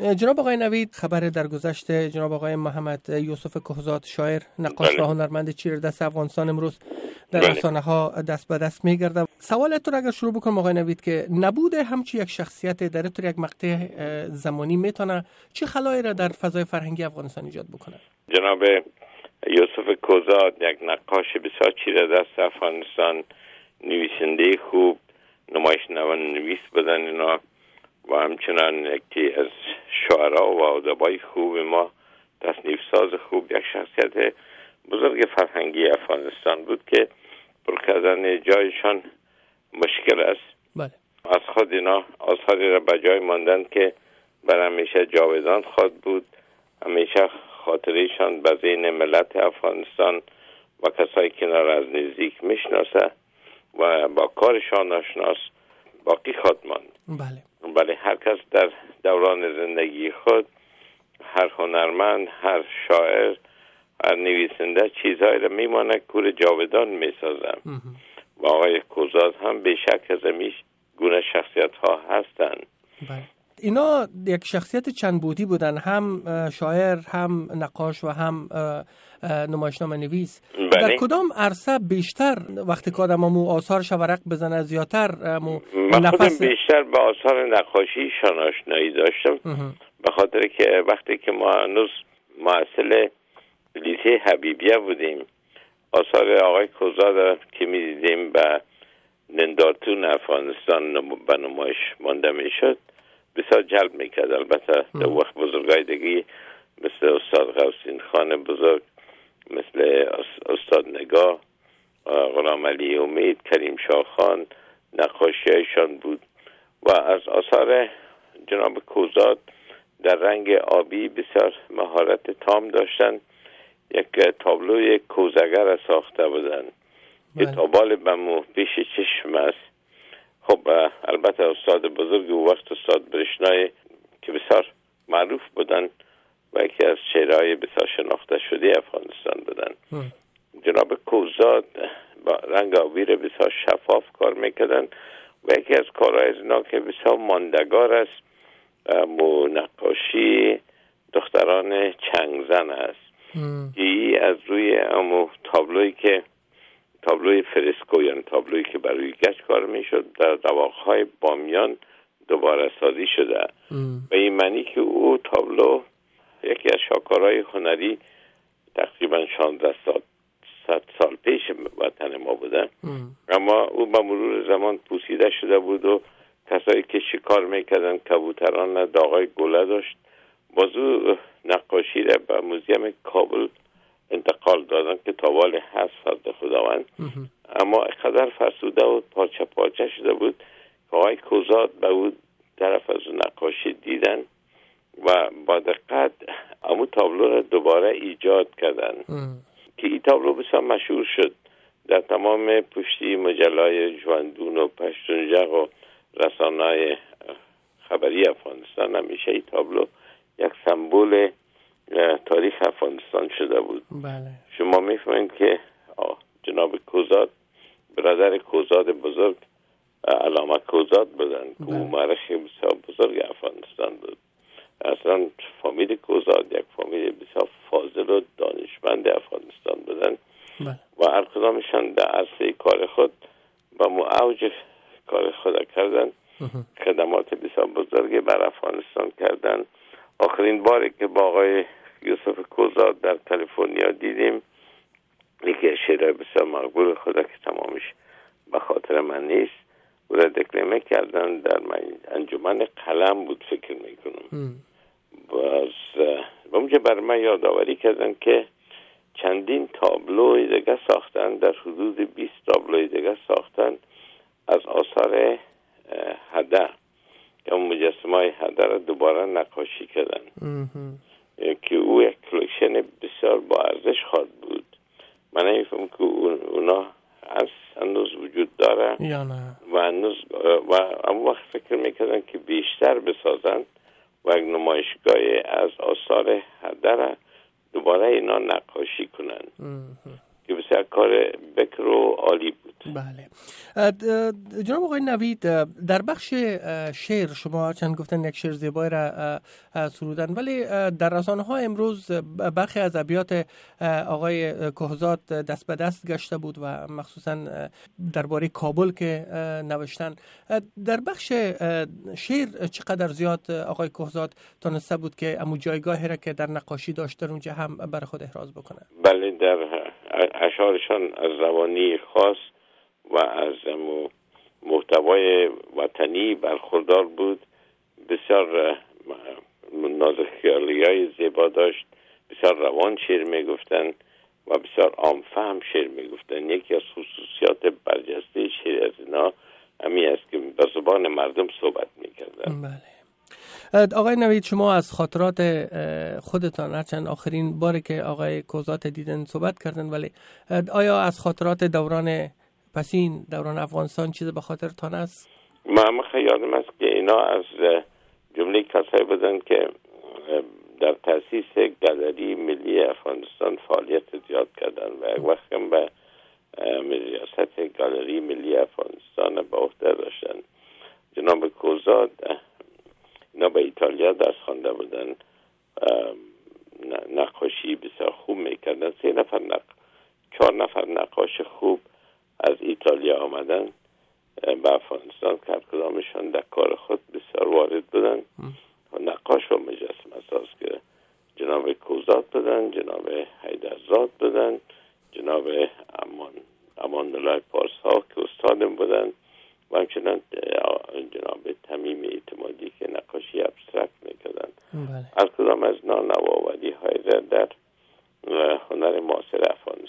جناب آقای نوید خبر در گذشته جناب آقای محمد یوسف کهزاد شاعر نقاش و هنرمند چیر دست افغانستان امروز در رسانه ها دست به دست میگرده سوالتون اگر شروع بکنم آقای نوید که نبوده همچی یک شخصیت در طور یک مقطع زمانی می‌تونه چه خلایی را در فضای فرهنگی افغانستان ایجاد بکنه؟ جناب یوسف کوزاد یک نقاش بسیار چیره دست افغانستان نویسنده خوب نمایش نویس بدن اینا. و همچنان یکی از شعرا و ادبای خوب ما تصنیف ساز خوب یک شخصیت بزرگ فرهنگی افغانستان بود که پر کردن جایشان مشکل است. بله. از خود اینا آثاری را به جای ماندن که بر همیشه جاودان خواد بود همیشه خاطرشان به ذهن ملت افغانستان و کسایی که از نزدیک می‌شناسه و با کارشان آشناس باقی خود ماند. بله. بله هر کس در دوران زندگی خود هر هنرمند هر شاعر هر نویسنده چیزهایی را میمانه کور جاودان می‌سازم و آقای کوزاد هم به شک از گونه شخصیت ها هستند. بله. اینا یک شخصیت چند بودی بودن هم شاعر هم نقاش و هم نمایشنامه نویس. بله. در کدام عرصه بیشتر وقتی که آدم مو آثار شورق بزنه زیادتر مو نفس بیشتر به آثار نقاشی آشنایی داشتم. به خاطر که وقتی که ما هنوز معسل لیسه حبیبیه بودیم آثار آقای کوزاد که می دیدیم به نندارتون افغانستان به نمایش مانده می شد بسیار جلب می‌کرد. البته در وقت بزرگای دیگه مثل استاد غوثین خان بزرگ مثل استاد نگاه غلام علی امید کریم شاه خان نقاشیشان بود و از آثار جناب کوزاد در رنگ آبی بسیار مهارت تام داشتن یک تابلوی کوزگر ساخته بودن که تابال بمو پیش چشم است. خب البته استاد بزرگ و وقت استاد برشنای که بسیار معروف بودن و یکی از شعرهای بسیار شناخته شده افغانستان بودن. جناب کوزاد با رنگ آبیر بسیار شفاف کار می‌کردن و یکی از کارهای از اینا که بسیار ماندگار است. مو نقاشی دختران چنگزن است. ای از روی امو تابلوی که تابلوی فرسکو یعنی تابلوی که برای گچ کار می‌شد در دواقهای بامیان دوباره سازی شده. به این معنی که او تابلو یکی از شاکارهای هنری تقریبا 16 سال صد سال پیش وطن ما بوده. اما او به مرور زمان پوسیده شده بود و کسایی که شکار می‌کردن کبوتران داغای گله داشت. بازو نقاشی را به موزیم کابل انتقال دادن که تاوال هست فرد خداوند. اما قدر فرسوده و پارچه پارچه شده بود که آقای کوزاد به او طرف از نقاشی دیدن و با دقت امو تابلو را دوباره ایجاد کردن. که این تابلو بسیار مشهور شد. در تمام پشتی مجلای جواندون و پشتونجق و رسانه خبری افغانستان همیشه این تابلو یک سمبول تاریخ افغانستان شده بود بله. شما می‌فهمید که جناب کوزاد برادر کوزاد بزرگ علامه کوزاد بودن که بله. او بسیار بزرگ افغانستان بود اصلا فامیل کوزاد یک فامیل بسیار فاضل و دانشمند افغانستان بودن بله. و هر کدامشان در عرصه کار خود با اوج کار خود کردن خدمات بسیار بزرگی بر افغانستان کردن آخرین باری که با آقای یوسف کوزاد در کالیفرنیا دیدیم یکی از شعرهای بسیار مقبول خدا که تمامش به خاطر من نیست. او را دکلمه کردن در انجمن قلم بود فکر می‌کنم. باز با اونجا بر من یادآوری کردن که چندین تابلوی دیگه ساختن در حدود 20 تابلوی دیگه ساختن از آثار هده اون مجسمه های هده را دوباره نقاشی کردن. که او یک کلکشن بسیار با ارزش خواد بود. من نمیفهم که اونا از هنوز وجود داره یا نه. و هنوز و اما وقت فکر می‌کردن که بیشتر بسازن و یک نمایشگاه از آثار هدر دوباره اینا نقاشی کنن. که بسیار کار بکر و عالی بله. جناب آقای نوید در بخش شعر شما چند گفتن یک شعر زیبایی را سرودن ولی در رسانه ها امروز برخی از ابیات آقای کهزاد دست به دست گشته بود و مخصوصا درباره کابل که نوشتن. در بخش شعر چقدر زیاد آقای کهزاد تانسته بود که امو جایگاهی را که در نقاشی داشته اونجا هم بر خود احراز بکنه؟ بله در اشعارشان از روانی خاص و از محتوای وطنی برخوردار بود. بسیار نازک خیالی های زیبا داشت. بسیار روان شعر می‌گفتن و بسیار عامفهم شعر می‌گفتن. یکی از خصوصیات برجسته شعر از اینا همی است که به زبان مردم صحبت می‌کردن. بله. آقای نوید شما از خاطرات خودتان هرچند آخرین باری که آقای کوزات دیدن صحبت کردن ولی آیا از خاطرات دوران پسین دوران افغانستان چیز به خاطرتان است؟ من خیالم است که اینا از جمله کسایی بودن که در تاسیس گالری ملی افغانستان فعالیت زیاد کردن و یک وقت هم به ریاست گالری ملی افغانستان به عهده داشتن. جناب کوزاد اینا به ایتالیا درس خوانده بودن. نقاشی بسیار خوب می‌کردن. سه نفر نق... چهار نفر نقاش خوب از ایتالیا آمدن به افغانستان که کدامشان در کار خود بسیار وارد بودن. و نقاش و مجسم اساس که جناب کوزات بودن جناب حیدرزاد بودن جناب امان امان الله پارس ها که استادم بودن. و همچنان جناب تمیم اعتمادی که نقاشی ابسترکت می‌کردن. بله. از کدام از نانوآوری های در هنر معاصر افغانستان